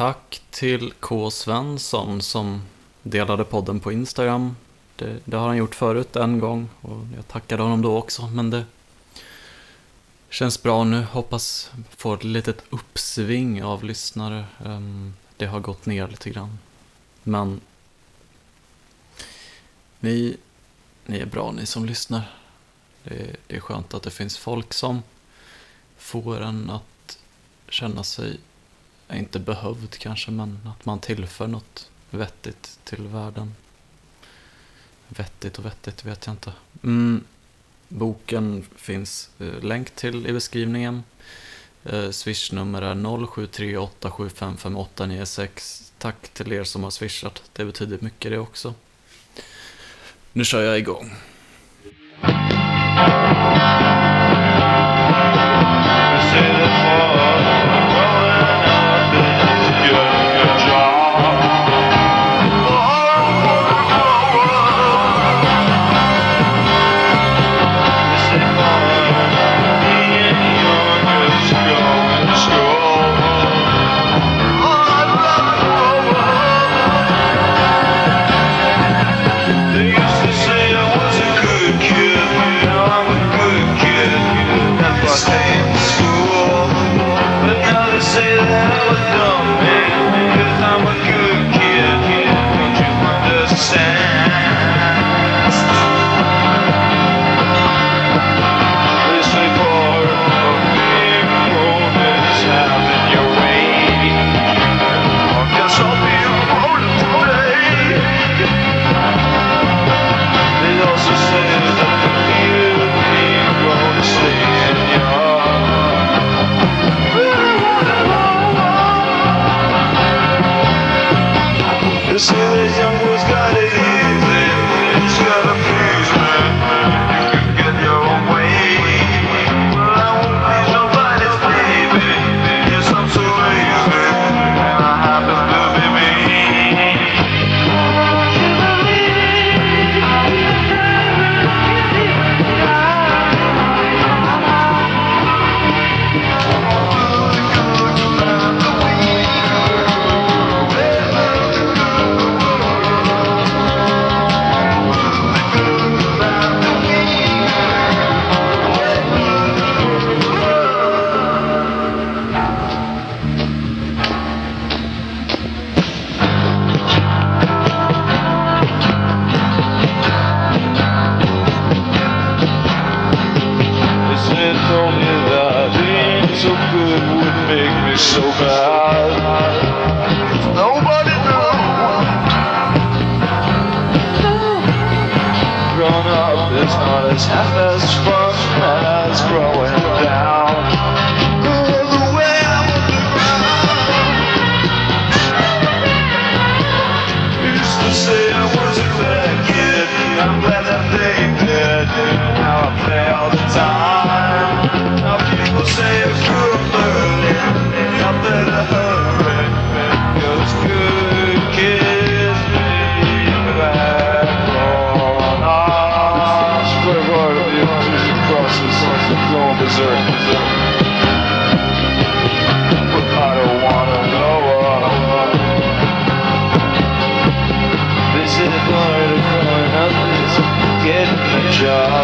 Tack till K. Svensson som delade podden på Instagram. Det, det, har han gjort förut en gång och jag tackade honom då också. Men det känns bra nu. Hoppas få ett litet uppsving av lyssnare. Ehm, det har gått ner lite grann. Men ni, ni är bra ni som lyssnar. Det, det är skönt att det finns folk som får en att känna sig, inte behövd kanske, men att man tillför något vettigt till världen. Vettigt och vettigt vet jag inte. Mm, boken finns eh, länk till i beskrivningen. Eh, Swishnummer är 0738755896. Tack till er som har swishat. Det betyder mycket det också. Nu kör jag igång. say that I was dumb. so bad. Nobody knew. Grown up is not as half as fun as growing down. I'm glad that they did. Now I play all the time. Now people say it's good.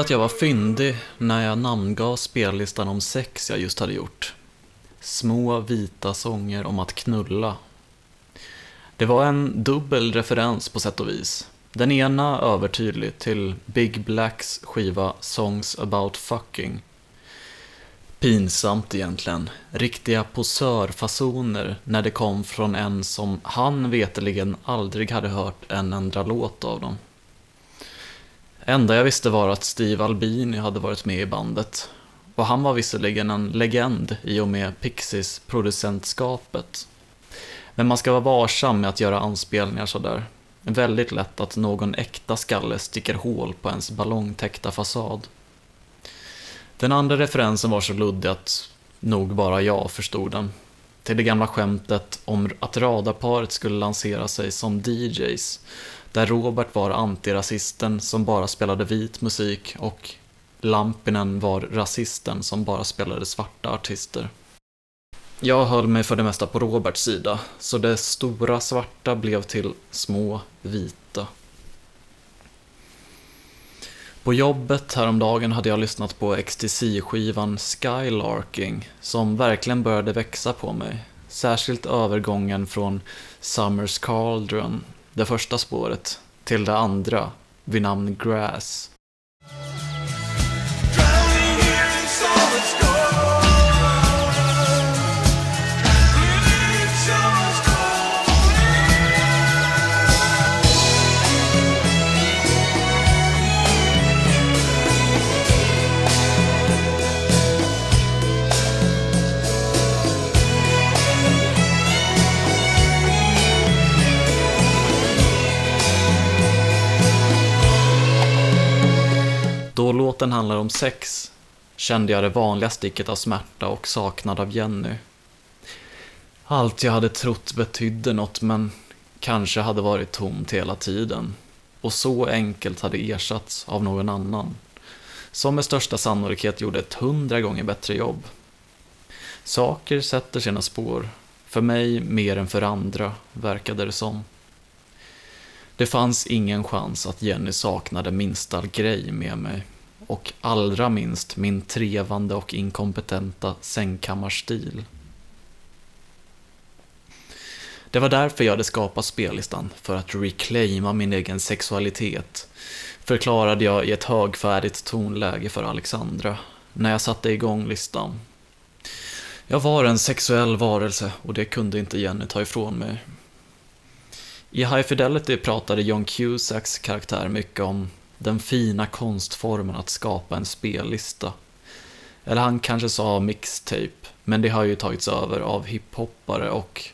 tyckte att jag var fyndig när jag namngav spellistan om sex jag just hade gjort. Små vita sånger om att knulla. Det var en dubbel referens på sätt och vis. Den ena övertydlig till Big Blacks skiva Songs about fucking. Pinsamt egentligen. Riktiga posörfasoner när det kom från en som han veteligen aldrig hade hört en enda låt av dem. Enda jag visste var att Steve Albini hade varit med i bandet. Och han var visserligen en legend i och med Pixies producentskapet. Men man ska vara varsam med att göra anspelningar sådär. Väldigt lätt att någon äkta skalle sticker hål på ens ballongtäckta fasad. Den andra referensen var så luddig att nog bara jag förstod den. Till det gamla skämtet om att radarparet skulle lansera sig som DJs där Robert var antirasisten som bara spelade vit musik och Lampinen var rasisten som bara spelade svarta artister. Jag höll mig för det mesta på Roberts sida, så det stora svarta blev till små vita. På jobbet häromdagen hade jag lyssnat på XTC-skivan Skylarking, som verkligen började växa på mig. Särskilt övergången från Summers Cauldron det första spåret till det andra vid namn Grass. Låten handlar om sex kände jag det vanliga sticket av smärta och saknad av Jenny. Allt jag hade trott betydde något men kanske hade varit tomt hela tiden och så enkelt hade ersatts av någon annan som med största sannolikhet gjorde ett hundra gånger bättre jobb. Saker sätter sina spår, för mig mer än för andra, verkade det som. Det fanns ingen chans att Jenny saknade minsta grej med mig och allra minst min trevande och inkompetenta sängkammarstil. Det var därför jag hade skapat spellistan, för att reclaima min egen sexualitet, förklarade jag i ett högfärdigt tonläge för Alexandra, när jag satte igång listan. Jag var en sexuell varelse och det kunde inte Jenny ta ifrån mig. I High Fidelity pratade John Cusacks karaktär mycket om den fina konstformen att skapa en spellista. Eller han kanske sa mixtape, men det har ju tagits över av hiphoppare och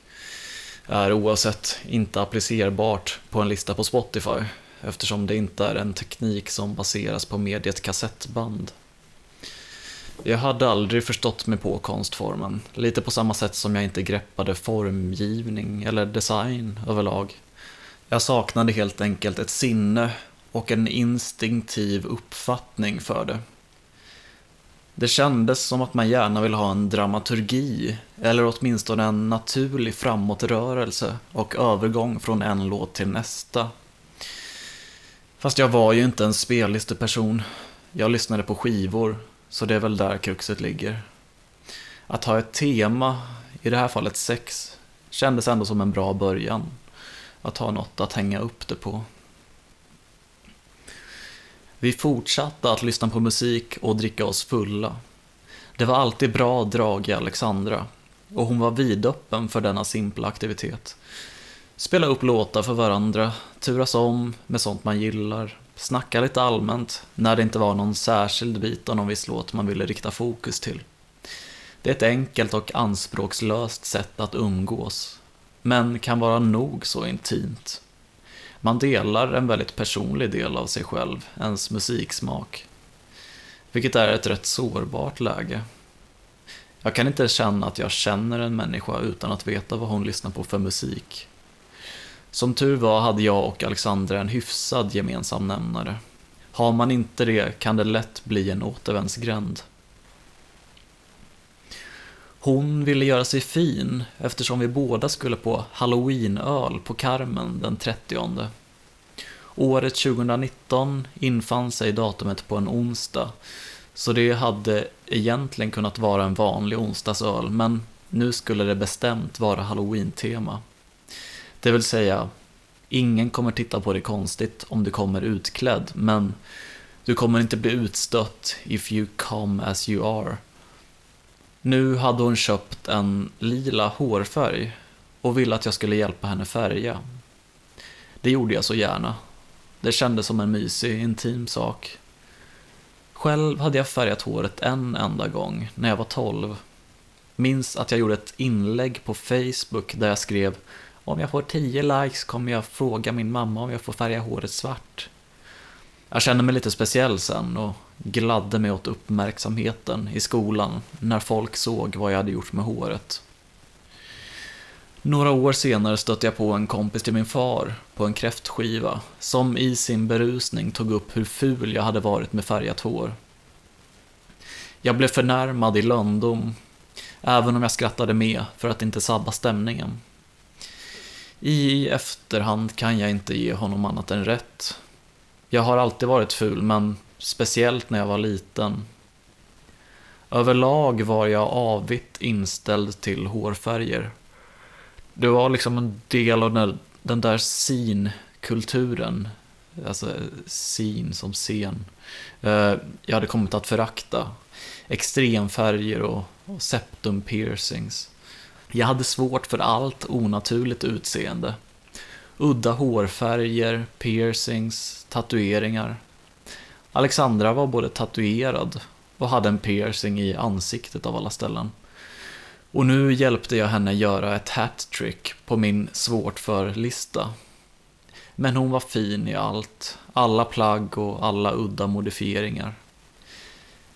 är oavsett inte applicerbart på en lista på Spotify eftersom det inte är en teknik som baseras på mediet kassettband. Jag hade aldrig förstått mig på konstformen, lite på samma sätt som jag inte greppade formgivning eller design överlag. Jag saknade helt enkelt ett sinne och en instinktiv uppfattning för det. Det kändes som att man gärna vill ha en dramaturgi, eller åtminstone en naturlig framåtrörelse och övergång från en låt till nästa. Fast jag var ju inte en spellisteperson. Jag lyssnade på skivor, så det är väl där kruxet ligger. Att ha ett tema, i det här fallet sex, kändes ändå som en bra början. Att ha något att hänga upp det på. Vi fortsatte att lyssna på musik och dricka oss fulla. Det var alltid bra drag i Alexandra och hon var vidöppen för denna simpla aktivitet. Spela upp låtar för varandra, turas om med sånt man gillar, snacka lite allmänt när det inte var någon särskild bit av någon viss låt man ville rikta fokus till. Det är ett enkelt och anspråkslöst sätt att umgås, men kan vara nog så intimt. Man delar en väldigt personlig del av sig själv, ens musiksmak. Vilket är ett rätt sårbart läge. Jag kan inte känna att jag känner en människa utan att veta vad hon lyssnar på för musik. Som tur var hade jag och Alexandra en hyfsad gemensam nämnare. Har man inte det kan det lätt bli en återvändsgränd. Hon ville göra sig fin eftersom vi båda skulle på halloweenöl på Carmen den 30. Året 2019 infann sig datumet på en onsdag, så det hade egentligen kunnat vara en vanlig onsdagsöl, men nu skulle det bestämt vara halloween-tema. Det vill säga, ingen kommer titta på dig konstigt om du kommer utklädd, men du kommer inte bli utstött if you come as you are. Nu hade hon köpt en lila hårfärg och ville att jag skulle hjälpa henne färga. Det gjorde jag så gärna. Det kändes som en mysig, intim sak. Själv hade jag färgat håret en enda gång, när jag var 12. Minns att jag gjorde ett inlägg på Facebook där jag skrev om jag får 10 likes kommer jag fråga min mamma om jag får färga håret svart. Jag kände mig lite speciell sen och gladde mig åt uppmärksamheten i skolan när folk såg vad jag hade gjort med håret. Några år senare stötte jag på en kompis till min far på en kräftskiva som i sin berusning tog upp hur ful jag hade varit med färgat hår. Jag blev förnärmad i löndom, även om jag skrattade med för att inte sabba stämningen. I efterhand kan jag inte ge honom annat än rätt. Jag har alltid varit ful, men speciellt när jag var liten. Överlag var jag avvitt inställd till hårfärger. Det var liksom en del av den där, den där scene-kulturen. Alltså eh, sin som scen. Eh, jag hade kommit att förakta. Extremfärger och, och septum piercings. Jag hade svårt för allt onaturligt utseende. Udda hårfärger, piercings, tatueringar. Alexandra var både tatuerad och hade en piercing i ansiktet av alla ställen. Och nu hjälpte jag henne göra ett hattrick på min svårt för-lista. Men hon var fin i allt, alla plagg och alla udda modifieringar.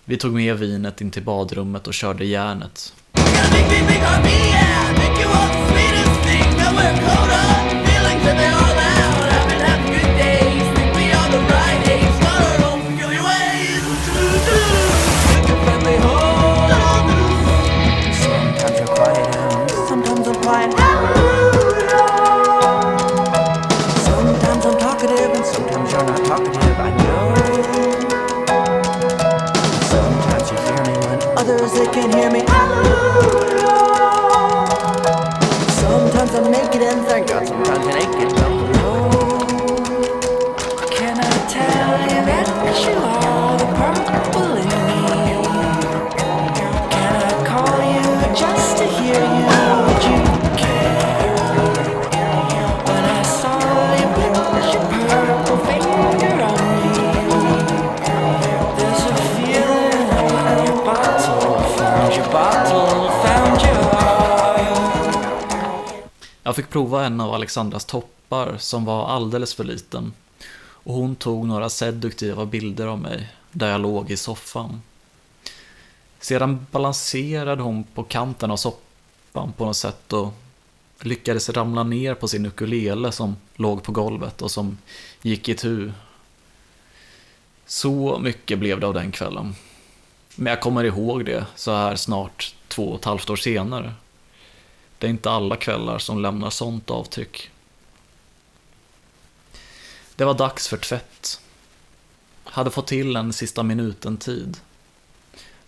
Vi tog med vinet in till badrummet och körde järnet. Mm. Prova en av Alexandras toppar som var alldeles för liten. Och hon tog några seduktiva bilder av mig, där jag låg i soffan. Sedan balanserade hon på kanten av soffan på något sätt och lyckades ramla ner på sin ukulele som låg på golvet och som gick i tu. Så mycket blev det av den kvällen. Men jag kommer ihåg det så här snart två och ett halvt år senare. Det är inte alla kvällar som lämnar sånt avtryck. Det var dags för tvätt. Hade fått till en sista minuten-tid.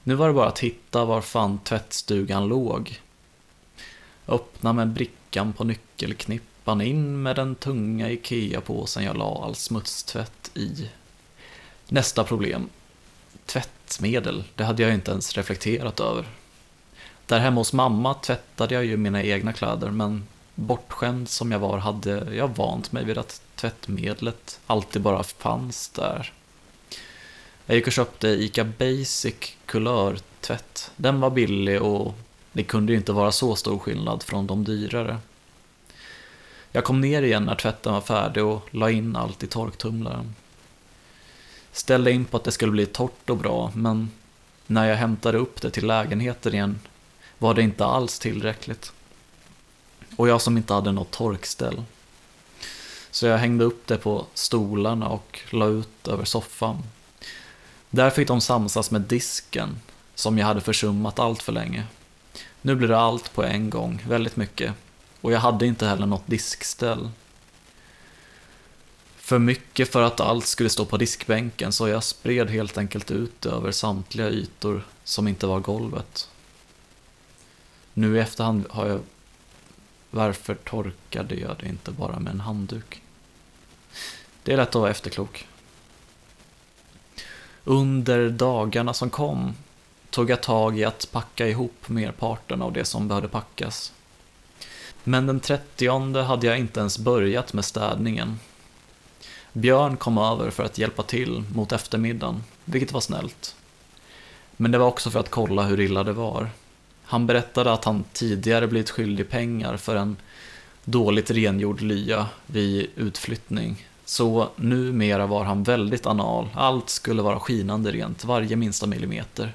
Nu var det bara att hitta var fan tvättstugan låg. Öppna med brickan på nyckelknippan, in med den tunga IKEA-påsen jag la all smutstvätt i. Nästa problem. Tvättmedel, det hade jag inte ens reflekterat över. Där hemma hos mamma tvättade jag ju mina egna kläder, men bortskämd som jag var hade jag vant mig vid att tvättmedlet alltid bara fanns där. Jag gick och köpte ICA Basic kulörtvätt. Den var billig och det kunde ju inte vara så stor skillnad från de dyrare. Jag kom ner igen när tvätten var färdig och la in allt i torktumlaren. Ställde in på att det skulle bli torrt och bra, men när jag hämtade upp det till lägenheten igen var det inte alls tillräckligt. Och jag som inte hade något torkställ. Så jag hängde upp det på stolarna och la ut över soffan. Där fick de samsas med disken, som jag hade försummat allt för länge. Nu blir det allt på en gång, väldigt mycket. Och jag hade inte heller något diskställ. För mycket för att allt skulle stå på diskbänken så jag spred helt enkelt ut över samtliga ytor som inte var golvet. Nu i efterhand har jag... Varför torkade jag det inte bara med en handduk? Det är lätt att vara efterklok. Under dagarna som kom tog jag tag i att packa ihop merparten av det som behövde packas. Men den 30 hade jag inte ens börjat med städningen. Björn kom över för att hjälpa till mot eftermiddagen, vilket var snällt. Men det var också för att kolla hur illa det var. Han berättade att han tidigare blivit skyldig pengar för en dåligt rengjord lya vid utflyttning. Så numera var han väldigt anal, allt skulle vara skinande rent, varje minsta millimeter.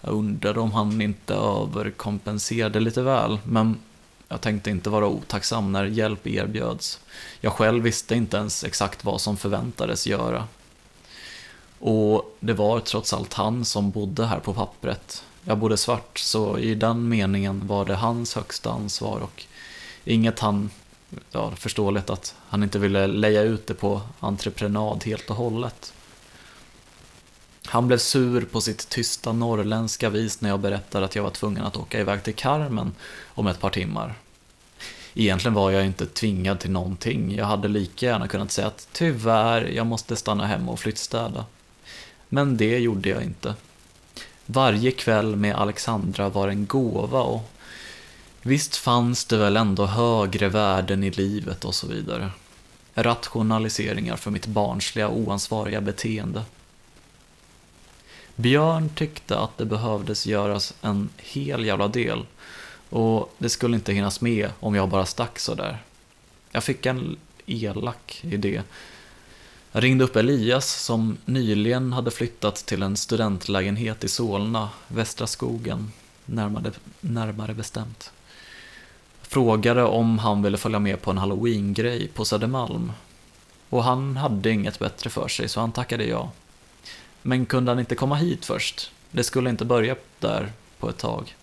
Jag undrade om han inte överkompenserade lite väl, men jag tänkte inte vara otacksam när hjälp erbjöds. Jag själv visste inte ens exakt vad som förväntades göra. Och det var trots allt han som bodde här på pappret. Jag bodde svart, så i den meningen var det hans högsta ansvar och inget han, ja förståeligt att han inte ville leja ut det på entreprenad helt och hållet. Han blev sur på sitt tysta norrländska vis när jag berättade att jag var tvungen att åka iväg till Carmen om ett par timmar. Egentligen var jag inte tvingad till någonting. Jag hade lika gärna kunnat säga att tyvärr, jag måste stanna hemma och flyttstäda. Men det gjorde jag inte. Varje kväll med Alexandra var en gåva och visst fanns det väl ändå högre värden i livet och så vidare. Rationaliseringar för mitt barnsliga oansvariga beteende. Björn tyckte att det behövdes göras en hel jävla del och det skulle inte hinnas med om jag bara stack sådär. Jag fick en elak idé. Jag ringde upp Elias som nyligen hade flyttat till en studentlägenhet i Solna, Västra skogen, närmare, närmare bestämt. Frågade om han ville följa med på en halloween-grej på Södermalm. Och han hade inget bättre för sig, så han tackade ja. Men kunde han inte komma hit först? Det skulle inte börja där på ett tag.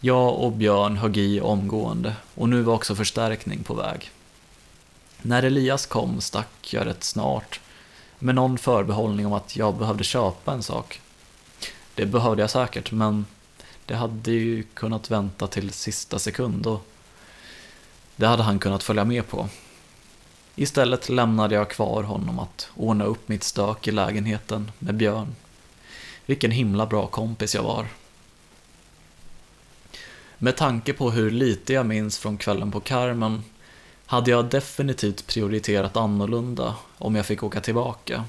Jag och Björn högg i omgående och nu var också förstärkning på väg. När Elias kom stack jag rätt snart med någon förbehållning om att jag behövde köpa en sak. Det behövde jag säkert, men det hade ju kunnat vänta till sista sekund och det hade han kunnat följa med på. Istället lämnade jag kvar honom att ordna upp mitt stök i lägenheten med Björn. Vilken himla bra kompis jag var. Med tanke på hur lite jag minns från kvällen på Carmen hade jag definitivt prioriterat annorlunda om jag fick åka tillbaka.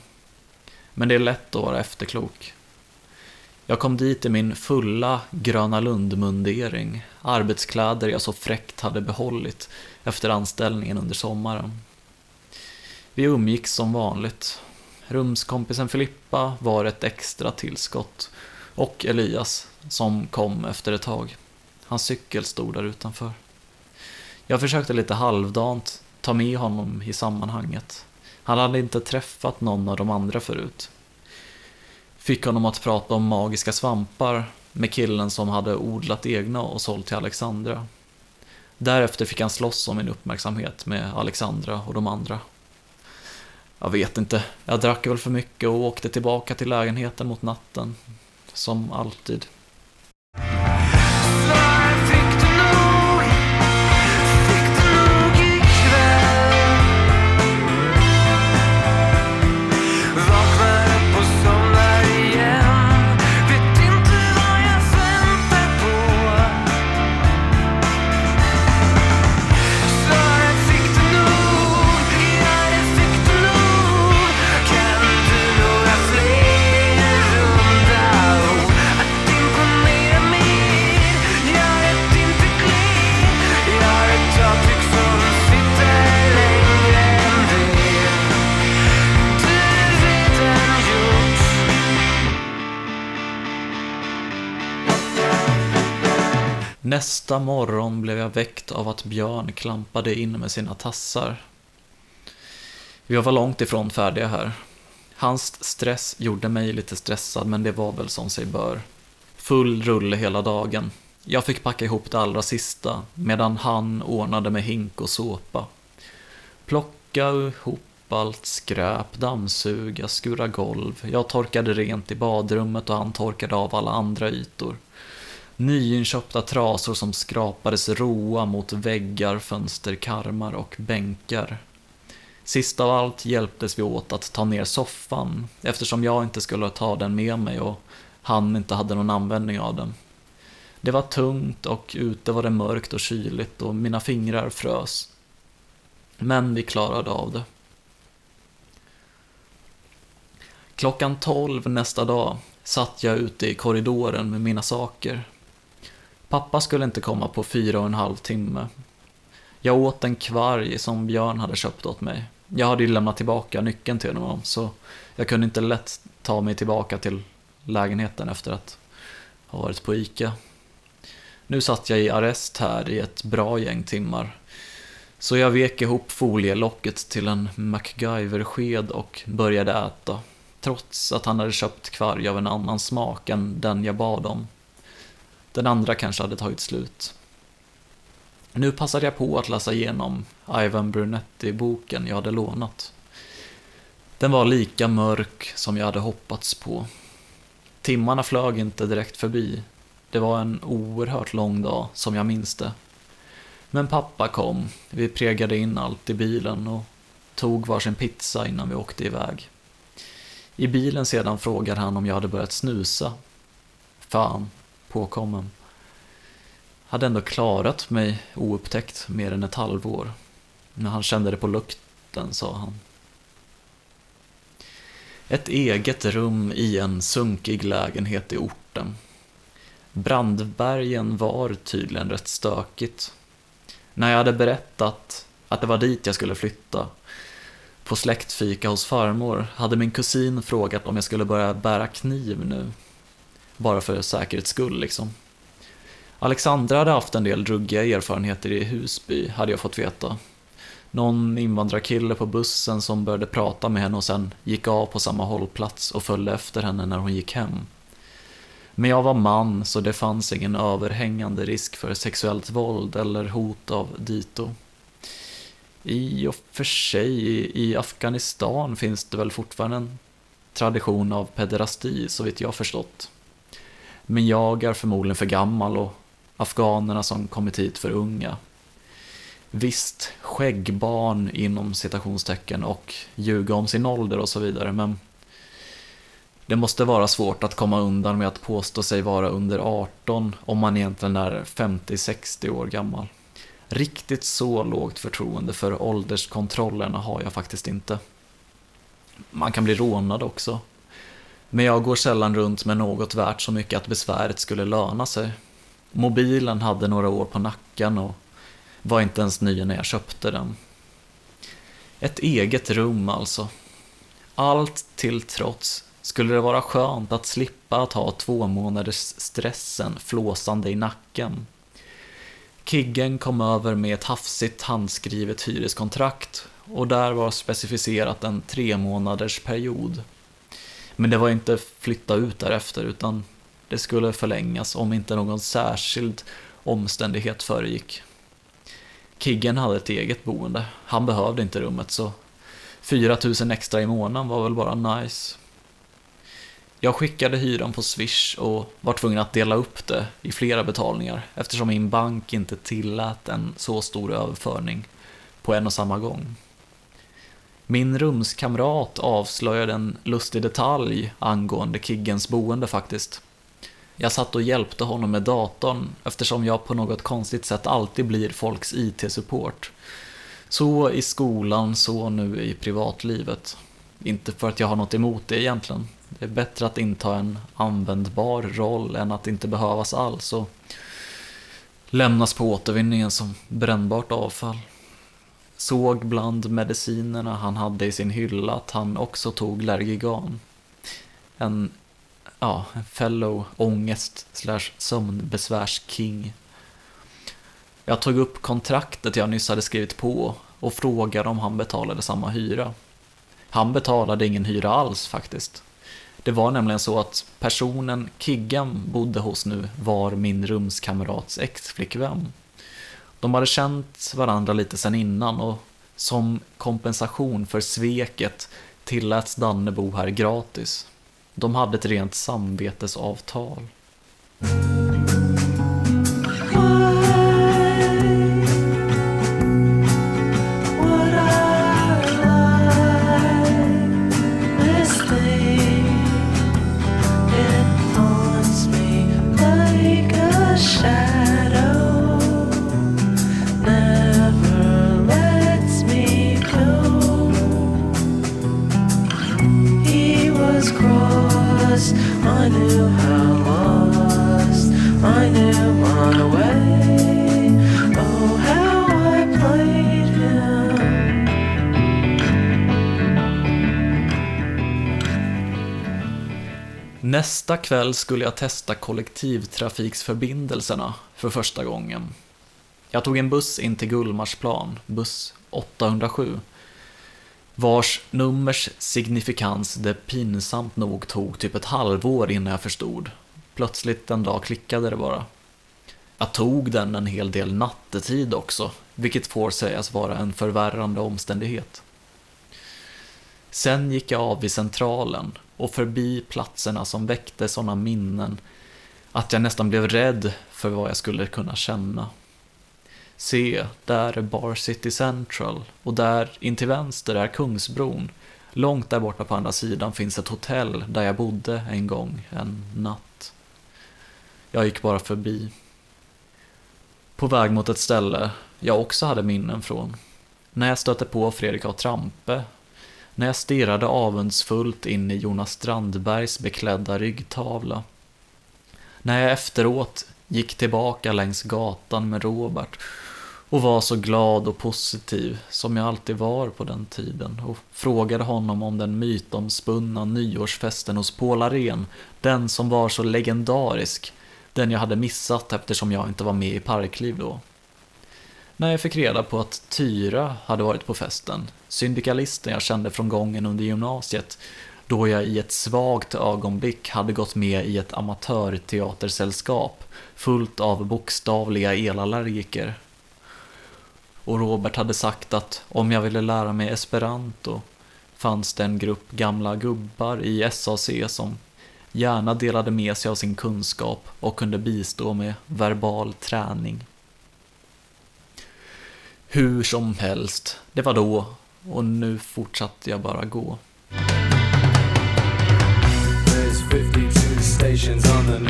Men det är lätt att vara efterklok. Jag kom dit i min fulla Gröna Lund-mundering, arbetskläder jag så fräckt hade behållit efter anställningen under sommaren. Vi umgicks som vanligt. Rumskompisen Filippa var ett extra tillskott och Elias som kom efter ett tag. Hans cykel stod där utanför. Jag försökte lite halvdant ta med honom i sammanhanget. Han hade inte träffat någon av de andra förut. Fick honom att prata om magiska svampar med killen som hade odlat egna och sålt till Alexandra. Därefter fick han slåss om min uppmärksamhet med Alexandra och de andra. Jag vet inte, jag drack väl för mycket och åkte tillbaka till lägenheten mot natten. Som alltid. Nästa morgon blev jag väckt av att Björn klampade in med sina tassar. Vi var långt ifrån färdiga här. Hans stress gjorde mig lite stressad, men det var väl som sig bör. Full rulle hela dagen. Jag fick packa ihop det allra sista, medan han ordnade med hink och såpa. Plocka ihop allt skräp, dammsuga, skura golv. Jag torkade rent i badrummet och han torkade av alla andra ytor. Nyinköpta trasor som skrapades roa mot väggar, fönsterkarmar och bänkar. Sist av allt hjälptes vi åt att ta ner soffan eftersom jag inte skulle ta den med mig och han inte hade någon användning av den. Det var tungt och ute var det mörkt och kyligt och mina fingrar frös. Men vi klarade av det. Klockan tolv nästa dag satt jag ute i korridoren med mina saker. Pappa skulle inte komma på fyra och en halv timme. Jag åt en kvarg som Björn hade köpt åt mig. Jag hade ju lämnat tillbaka nyckeln till honom, så jag kunde inte lätt ta mig tillbaka till lägenheten efter att ha varit på ICA. Nu satt jag i arrest här i ett bra gäng timmar. Så jag vek ihop folielocket till en MacGyver-sked och började äta. Trots att han hade köpt kvarg av en annan smak än den jag bad om. Den andra kanske hade tagit slut. Nu passade jag på att läsa igenom Ivan Brunetti-boken jag hade lånat. Den var lika mörk som jag hade hoppats på. Timmarna flög inte direkt förbi. Det var en oerhört lång dag, som jag minns det. Men pappa kom, vi pregade in allt i bilen och tog varsin pizza innan vi åkte iväg. I bilen sedan frågade han om jag hade börjat snusa. Fan, påkommen. Hade ändå klarat mig oupptäckt mer än ett halvår. När han kände det på lukten, sa han. Ett eget rum i en sunkig lägenhet i orten. Brandbergen var tydligen rätt stökigt. När jag hade berättat att det var dit jag skulle flytta, på släktfika hos farmor, hade min kusin frågat om jag skulle börja bära kniv nu. Bara för säkerhets skull liksom. Alexandra hade haft en del ruggiga erfarenheter i Husby, hade jag fått veta. Någon invandrarkille på bussen som började prata med henne och sen gick av på samma hållplats och följde efter henne när hon gick hem. Men jag var man, så det fanns ingen överhängande risk för sexuellt våld eller hot av dito. I och för sig, i Afghanistan finns det väl fortfarande en tradition av pederasti, så vitt jag förstått. Men jag är förmodligen för gammal och afghanerna som kommit hit för unga. Visst, skäggbarn inom citationstecken och ljuga om sin ålder och så vidare, men det måste vara svårt att komma undan med att påstå sig vara under 18 om man egentligen är 50-60 år gammal. Riktigt så lågt förtroende för ålderskontrollerna har jag faktiskt inte. Man kan bli rånad också. Men jag går sällan runt med något värt så mycket att besväret skulle löna sig. Mobilen hade några år på nacken och var inte ens ny när jag köpte den. Ett eget rum alltså. Allt till trots skulle det vara skönt att slippa att ha två månaders stressen flåsande i nacken. Kiggen kom över med ett hafsigt handskrivet hyreskontrakt och där var specificerat en tre månaders period. Men det var inte flytta ut därefter utan det skulle förlängas om inte någon särskild omständighet föregick. Kiggen hade ett eget boende, han behövde inte rummet så 4000 extra i månaden var väl bara nice. Jag skickade hyran på Swish och var tvungen att dela upp det i flera betalningar eftersom min bank inte tillät en så stor överföring på en och samma gång. Min rumskamrat avslöjade en lustig detalj angående Kiggens boende faktiskt. Jag satt och hjälpte honom med datorn eftersom jag på något konstigt sätt alltid blir folks IT-support. Så i skolan, så nu i privatlivet. Inte för att jag har något emot det egentligen. Det är bättre att inta en användbar roll än att inte behövas alls och lämnas på återvinningen som brännbart avfall. Såg bland medicinerna han hade i sin hylla att han också tog Lergigan. En, ja, en fellow ångest slash sömnbesvärs-king. Jag tog upp kontraktet jag nyss hade skrivit på och frågade om han betalade samma hyra. Han betalade ingen hyra alls faktiskt. Det var nämligen så att personen Kiggan bodde hos nu var min rumskamrats exflickvän. De hade känt varandra lite sen innan och Som kompensation för sveket tilläts Danne bo här gratis. De hade ett rent samvetesavtal. Nästa kväll skulle jag testa kollektivtrafiksförbindelserna för första gången. Jag tog en buss in till Gullmarsplan, buss 807, vars nummers signifikans det pinsamt nog tog typ ett halvår innan jag förstod. Plötsligt en dag klickade det bara. Jag tog den en hel del nattetid också, vilket får sägas vara en förvärrande omständighet. Sen gick jag av vid centralen och förbi platserna som väckte sådana minnen att jag nästan blev rädd för vad jag skulle kunna känna. Se, där är Bar City Central och där in till vänster är Kungsbron. Långt där borta på andra sidan finns ett hotell där jag bodde en gång, en natt. Jag gick bara förbi. På väg mot ett ställe jag också hade minnen från. När jag stötte på Fredrik och Trampe när jag stirrade avundsfullt in i Jonas Strandbergs beklädda ryggtavla. När jag efteråt gick tillbaka längs gatan med Robert och var så glad och positiv som jag alltid var på den tiden och frågade honom om den mytomspunna nyårsfesten hos Paul Arén, den som var så legendarisk, den jag hade missat eftersom jag inte var med i Parkliv då. När jag fick reda på att Tyra hade varit på festen, syndikalisten jag kände från gången under gymnasiet, då jag i ett svagt ögonblick hade gått med i ett amatörteatersällskap fullt av bokstavliga elallergiker. Och Robert hade sagt att om jag ville lära mig esperanto fanns det en grupp gamla gubbar i SAC som gärna delade med sig av sin kunskap och kunde bistå med verbal träning. Hur som helst, det var då och nu fortsatte jag bara gå. There's 52 stations on the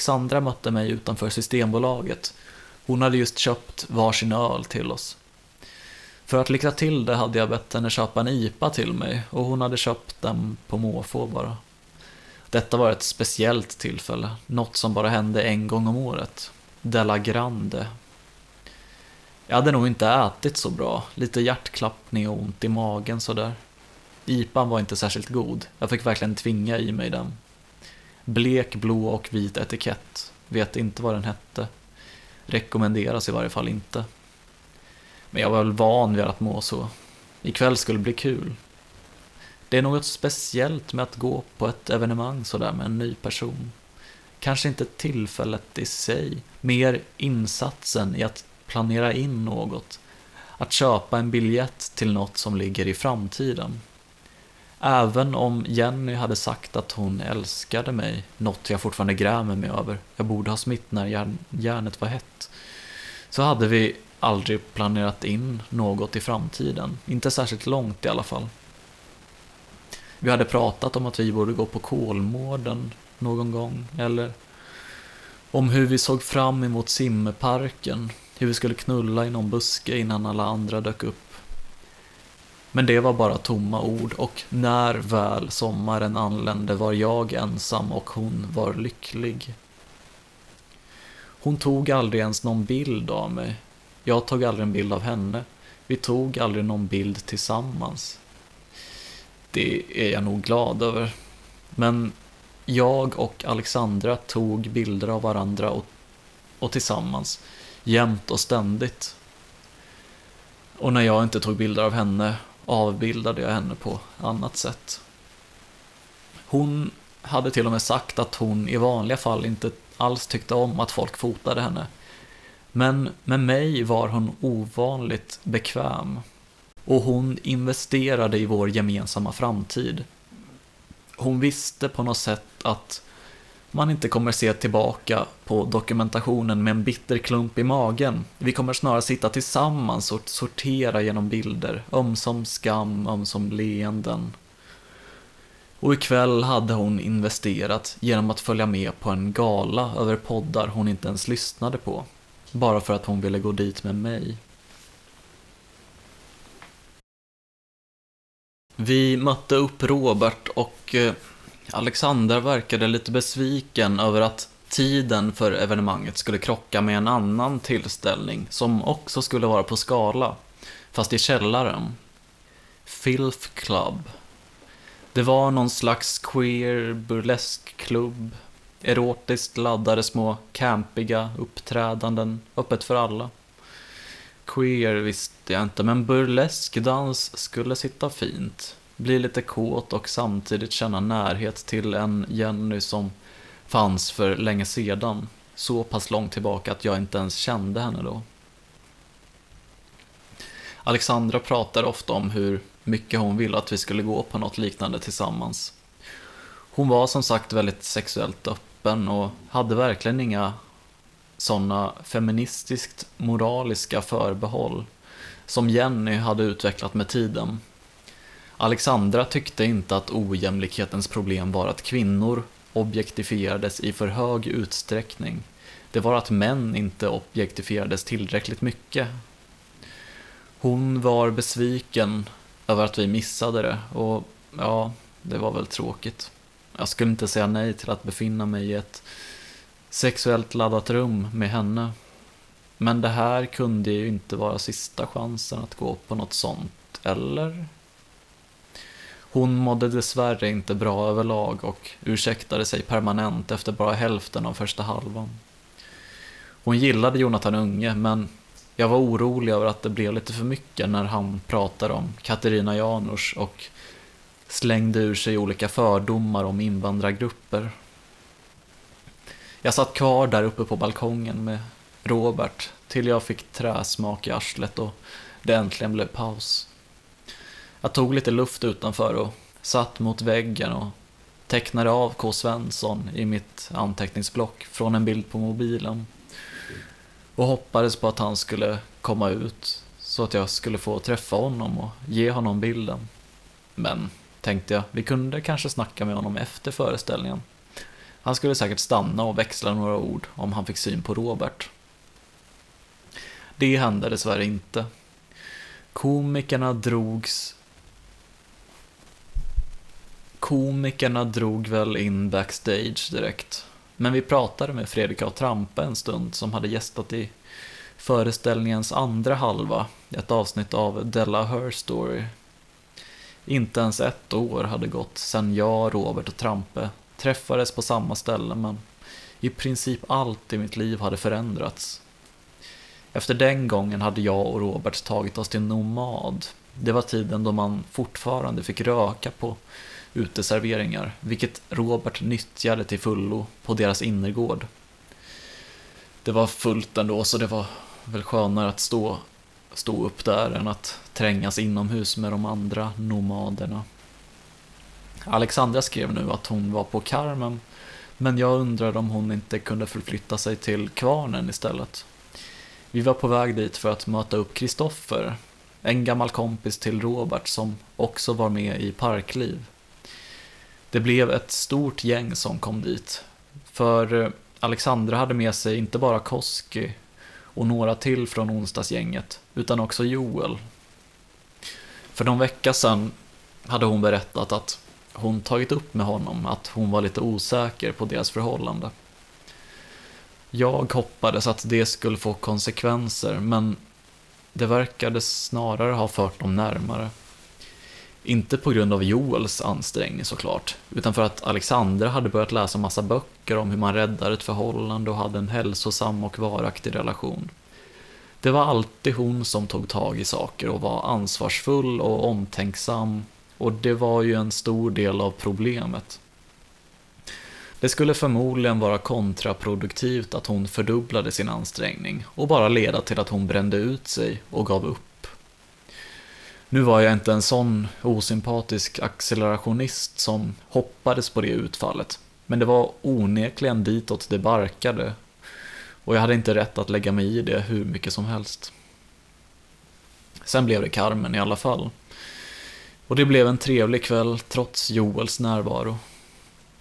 Alexandra mötte mig utanför Systembolaget. Hon hade just köpt varsin öl till oss. För att lycka till det hade jag bett henne köpa en IPA till mig och hon hade köpt den på måfå bara. Detta var ett speciellt tillfälle, något som bara hände en gång om året. Della Grande. Jag hade nog inte ätit så bra, lite hjärtklappning och ont i magen sådär. IPAn var inte särskilt god, jag fick verkligen tvinga i mig den. Blek, blå och vit etikett. Vet inte vad den hette. Rekommenderas i varje fall inte. Men jag var väl van vid att må så. Ikväll skulle bli kul. Det är något speciellt med att gå på ett evenemang sådär med en ny person. Kanske inte tillfället i sig, mer insatsen i att planera in något. Att köpa en biljett till något som ligger i framtiden. Även om Jenny hade sagt att hon älskade mig, något jag fortfarande grämer mig över, jag borde ha smitt när järn- järnet var hett, så hade vi aldrig planerat in något i framtiden. Inte särskilt långt i alla fall. Vi hade pratat om att vi borde gå på Kolmården någon gång, eller om hur vi såg fram emot simmeparken, hur vi skulle knulla i någon buske innan alla andra dök upp. Men det var bara tomma ord och när väl sommaren anlände var jag ensam och hon var lycklig. Hon tog aldrig ens någon bild av mig. Jag tog aldrig en bild av henne. Vi tog aldrig någon bild tillsammans. Det är jag nog glad över. Men jag och Alexandra tog bilder av varandra och, och tillsammans, jämt och ständigt. Och när jag inte tog bilder av henne avbildade jag henne på annat sätt. Hon hade till och med sagt att hon i vanliga fall inte alls tyckte om att folk fotade henne. Men med mig var hon ovanligt bekväm. Och hon investerade i vår gemensamma framtid. Hon visste på något sätt att man inte kommer se tillbaka på dokumentationen med en bitter klump i magen. Vi kommer snarare sitta tillsammans och sortera genom bilder, ömsom skam, ömsom leenden. Och ikväll hade hon investerat genom att följa med på en gala över poddar hon inte ens lyssnade på. Bara för att hon ville gå dit med mig. Vi mötte upp Robert och eh, Alexander verkade lite besviken över att tiden för evenemanget skulle krocka med en annan tillställning som också skulle vara på Skala, fast i källaren. Filth Club. Det var någon slags queer burleskklubb, erotiskt laddade små campiga uppträdanden, öppet för alla. Queer visste jag inte, men burleskdans skulle sitta fint. Bli lite kåt och samtidigt känna närhet till en Jenny som fanns för länge sedan. Så pass långt tillbaka att jag inte ens kände henne då. Alexandra pratar ofta om hur mycket hon ville att vi skulle gå på något liknande tillsammans. Hon var som sagt väldigt sexuellt öppen och hade verkligen inga sådana feministiskt moraliska förbehåll som Jenny hade utvecklat med tiden. Alexandra tyckte inte att ojämlikhetens problem var att kvinnor objektifierades i för hög utsträckning. Det var att män inte objektifierades tillräckligt mycket. Hon var besviken över att vi missade det och ja, det var väl tråkigt. Jag skulle inte säga nej till att befinna mig i ett sexuellt laddat rum med henne. Men det här kunde ju inte vara sista chansen att gå på något sånt, eller? Hon mådde dessvärre inte bra överlag och ursäktade sig permanent efter bara hälften av första halvan. Hon gillade Jonathan Unge, men jag var orolig över att det blev lite för mycket när han pratade om Katarina Janouch och slängde ur sig olika fördomar om invandrargrupper. Jag satt kvar där uppe på balkongen med Robert till jag fick träsmak i arslet och det äntligen blev paus. Jag tog lite luft utanför och satt mot väggen och tecknade av K. Svensson i mitt anteckningsblock från en bild på mobilen. Och hoppades på att han skulle komma ut så att jag skulle få träffa honom och ge honom bilden. Men, tänkte jag, vi kunde kanske snacka med honom efter föreställningen. Han skulle säkert stanna och växla några ord om han fick syn på Robert. Det hände dessvärre inte. Komikerna drogs Komikerna drog väl in backstage direkt. Men vi pratade med Fredrik A. Trampe en stund som hade gästat i föreställningens andra halva, ett avsnitt av Della Her Story. Inte ens ett år hade gått sedan jag, Robert och Trampe träffades på samma ställe men i princip allt i mitt liv hade förändrats. Efter den gången hade jag och Robert tagit oss till Nomad. Det var tiden då man fortfarande fick röka på uteserveringar, vilket Robert nyttjade till fullo på deras innergård. Det var fullt ändå, så det var väl skönare att stå, stå upp där än att trängas inomhus med de andra nomaderna. Alexandra skrev nu att hon var på Carmen, men jag undrade om hon inte kunde förflytta sig till Kvarnen istället. Vi var på väg dit för att möta upp Kristoffer, en gammal kompis till Robert som också var med i Parkliv. Det blev ett stort gäng som kom dit, för eh, Alexandra hade med sig inte bara Koski och några till från onsdagsgänget, utan också Joel. För någon vecka sedan hade hon berättat att hon tagit upp med honom att hon var lite osäker på deras förhållande. Jag hoppades att det skulle få konsekvenser, men det verkade snarare ha fört dem närmare. Inte på grund av Joels ansträngning såklart, utan för att Alexandra hade börjat läsa massa böcker om hur man räddar ett förhållande och hade en hälsosam och varaktig relation. Det var alltid hon som tog tag i saker och var ansvarsfull och omtänksam och det var ju en stor del av problemet. Det skulle förmodligen vara kontraproduktivt att hon fördubblade sin ansträngning och bara leda till att hon brände ut sig och gav upp. Nu var jag inte en sån osympatisk accelerationist som hoppades på det utfallet, men det var onekligen ditåt det barkade och jag hade inte rätt att lägga mig i det hur mycket som helst. Sen blev det Carmen i alla fall. Och det blev en trevlig kväll trots Joels närvaro.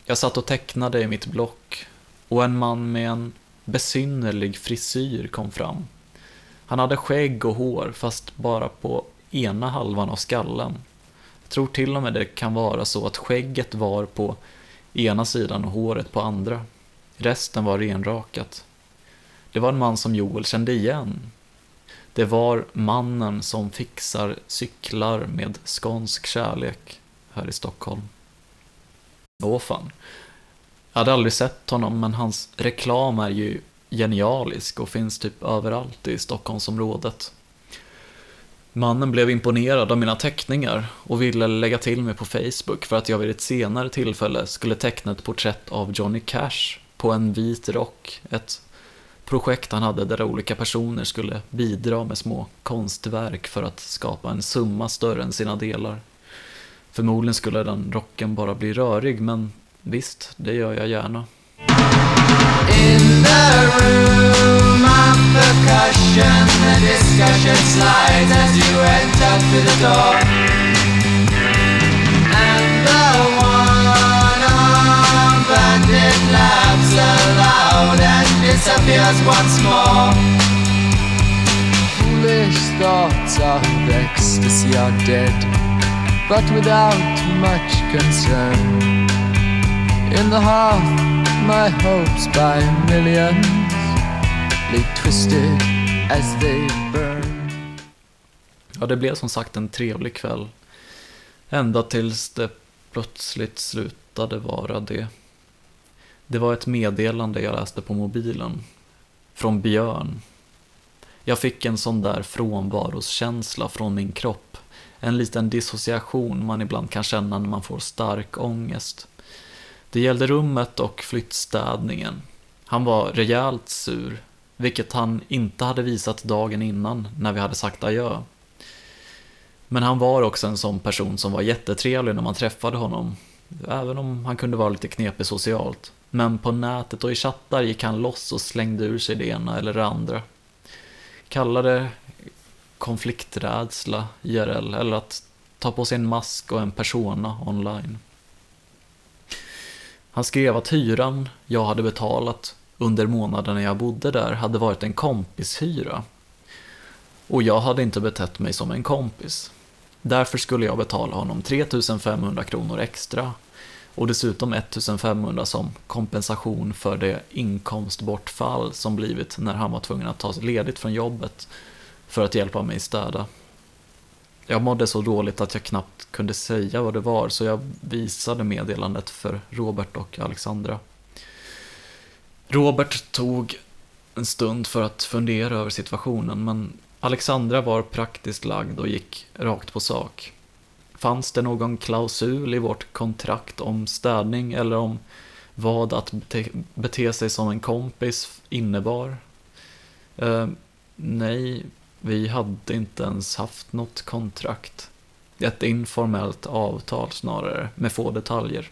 Jag satt och tecknade i mitt block och en man med en besynnerlig frisyr kom fram. Han hade skägg och hår fast bara på ena halvan av skallen. Jag tror till och med det kan vara så att skägget var på ena sidan och håret på andra. Resten var renrakat. Det var en man som Joel kände igen. Det var mannen som fixar cyklar med skånsk kärlek här i Stockholm. Åh fan. Jag hade aldrig sett honom, men hans reklam är ju genialisk och finns typ överallt i Stockholmsområdet. Mannen blev imponerad av mina teckningar och ville lägga till mig på Facebook för att jag vid ett senare tillfälle skulle teckna ett porträtt av Johnny Cash på en vit rock, ett projekt han hade där olika personer skulle bidra med små konstverk för att skapa en summa större än sina delar. Förmodligen skulle den rocken bara bli rörig, men visst, det gör jag gärna. In the room of percussion, the discussion slides as you enter through the door. And the one-armed bandit laughs aloud and disappears once more. Foolish thoughts of ecstasy are dead, but without much concern. In the heart my hopes by millions lay twisted as they burn. Ja, det blev som sagt en trevlig kväll. Ända tills det plötsligt slutade vara det. Det var ett meddelande jag läste på mobilen. Från Björn. Jag fick en sån där frånvaroskänsla från min kropp. En liten dissociation man ibland kan känna när man får stark ångest. Det gällde rummet och flyttstädningen. Han var rejält sur, vilket han inte hade visat dagen innan när vi hade sagt adjö. Men han var också en sån person som var jättetrevlig när man träffade honom, även om han kunde vara lite knepig socialt. Men på nätet och i chattar gick han loss och slängde ur sig det ena eller det andra. Kalla det konflikträdsla, IRL, eller att ta på sig en mask och en persona online. Han skrev att hyran jag hade betalat under månaderna jag bodde där hade varit en kompishyra. Och jag hade inte betett mig som en kompis. Därför skulle jag betala honom 3500 kronor extra och dessutom 1500 som kompensation för det inkomstbortfall som blivit när han var tvungen att ta ledigt från jobbet för att hjälpa mig städa. Jag mådde så dåligt att jag knappt kunde säga vad det var så jag visade meddelandet för Robert och Alexandra. Robert tog en stund för att fundera över situationen men Alexandra var praktiskt lagd och gick rakt på sak. Fanns det någon klausul i vårt kontrakt om städning eller om vad att bete, bete sig som en kompis innebar? Eh, nej, vi hade inte ens haft något kontrakt. Ett informellt avtal snarare, med få detaljer.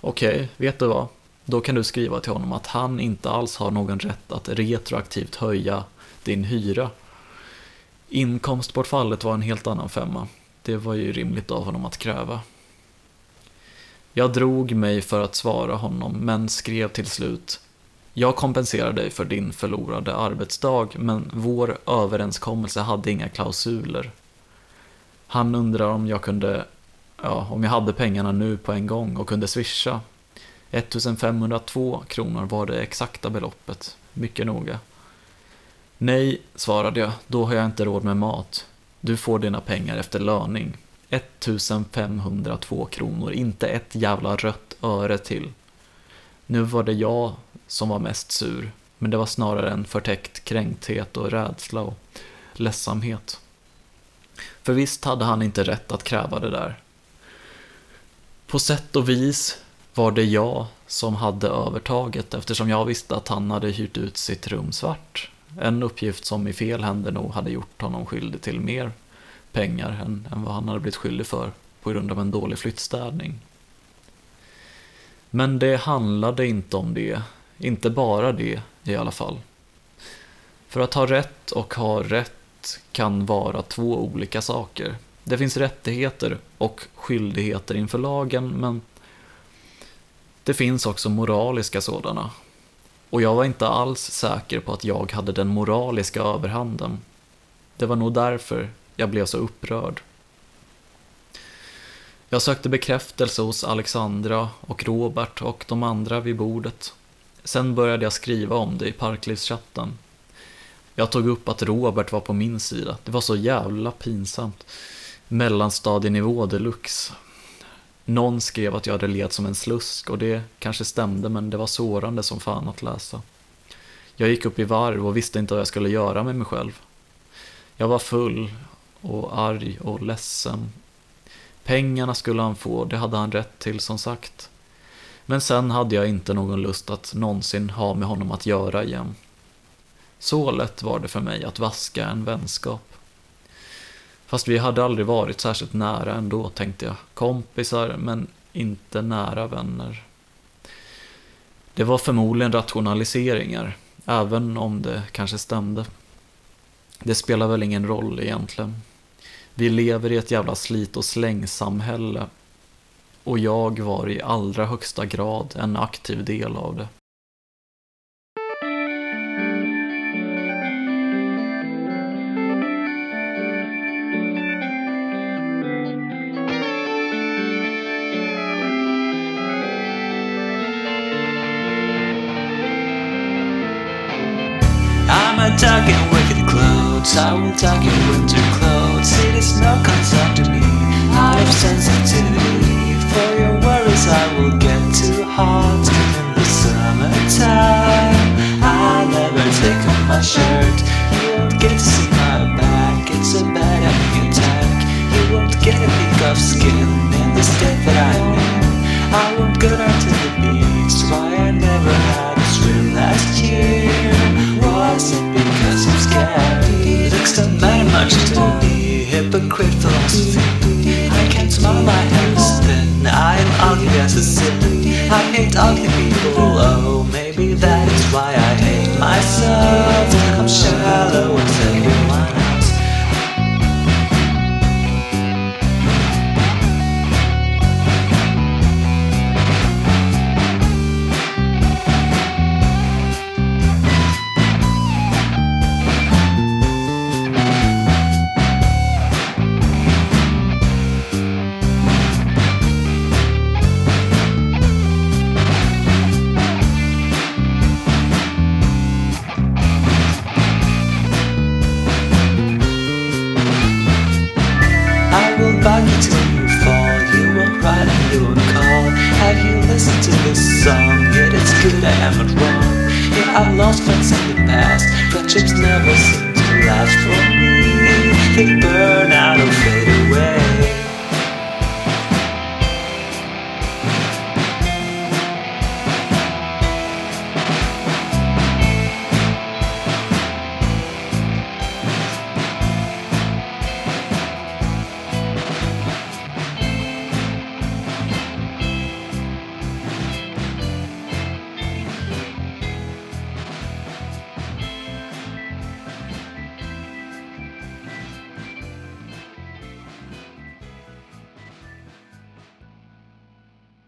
Okej, okay, vet du vad? Då kan du skriva till honom att han inte alls har någon rätt att retroaktivt höja din hyra. Inkomstbortfallet var en helt annan femma. Det var ju rimligt av honom att kräva. Jag drog mig för att svara honom, men skrev till slut jag kompenserar dig för din förlorade arbetsdag, men vår överenskommelse hade inga klausuler. Han undrar om jag kunde, ja, om jag hade pengarna nu på en gång och kunde swisha. 1502 kronor var det exakta beloppet, mycket noga. Nej, svarade jag, då har jag inte råd med mat. Du får dina pengar efter löning. 1502 kronor, inte ett jävla rött öre till. Nu var det jag som var mest sur, men det var snarare en förtäckt kränkthet och rädsla och ledsamhet. För visst hade han inte rätt att kräva det där. På sätt och vis var det jag som hade övertaget eftersom jag visste att han hade hyrt ut sitt rum svart. En uppgift som i fel händer nog hade gjort honom skyldig till mer pengar än, än vad han hade blivit skyldig för på grund av en dålig flyttstädning. Men det handlade inte om det, inte bara det i alla fall. För att ha rätt och ha rätt kan vara två olika saker. Det finns rättigheter och skyldigheter inför lagen, men det finns också moraliska sådana. Och jag var inte alls säker på att jag hade den moraliska överhanden. Det var nog därför jag blev så upprörd. Jag sökte bekräftelse hos Alexandra och Robert och de andra vid bordet. Sen började jag skriva om det i Parklivschatten. Jag tog upp att Robert var på min sida. Det var så jävla pinsamt. Mellanstadienivå deluxe. Någon skrev att jag hade levt som en slusk och det kanske stämde men det var sårande som fan att läsa. Jag gick upp i varv och visste inte vad jag skulle göra med mig själv. Jag var full och arg och ledsen. Pengarna skulle han få, det hade han rätt till som sagt. Men sen hade jag inte någon lust att någonsin ha med honom att göra igen. Så lätt var det för mig att vaska en vänskap. Fast vi hade aldrig varit särskilt nära ändå, tänkte jag. Kompisar, men inte nära vänner. Det var förmodligen rationaliseringar, även om det kanske stämde. Det spelar väl ingen roll egentligen. Vi lever i ett jävla slit och slängsamhälle och jag var i allra högsta grad en aktiv del av det. I'm dog wicked clothes. I will in winter clothes. It is no concern to me. Out of sensitivity. For your worries, I will get too hot in the summertime. I'll never take off my shirt. You won't get to see my back. It's a bad attack. You won't get a peek of skin in the state that I'm in. I won't go down to the beach. Why I never had a swim last year. Was it because I'm scared? Looks don't matter much to me. Hypocrite philosophy. I can't smile my hands thin. I am ugly as a sin. I hate ugly people. Oh, maybe that is why I hate myself.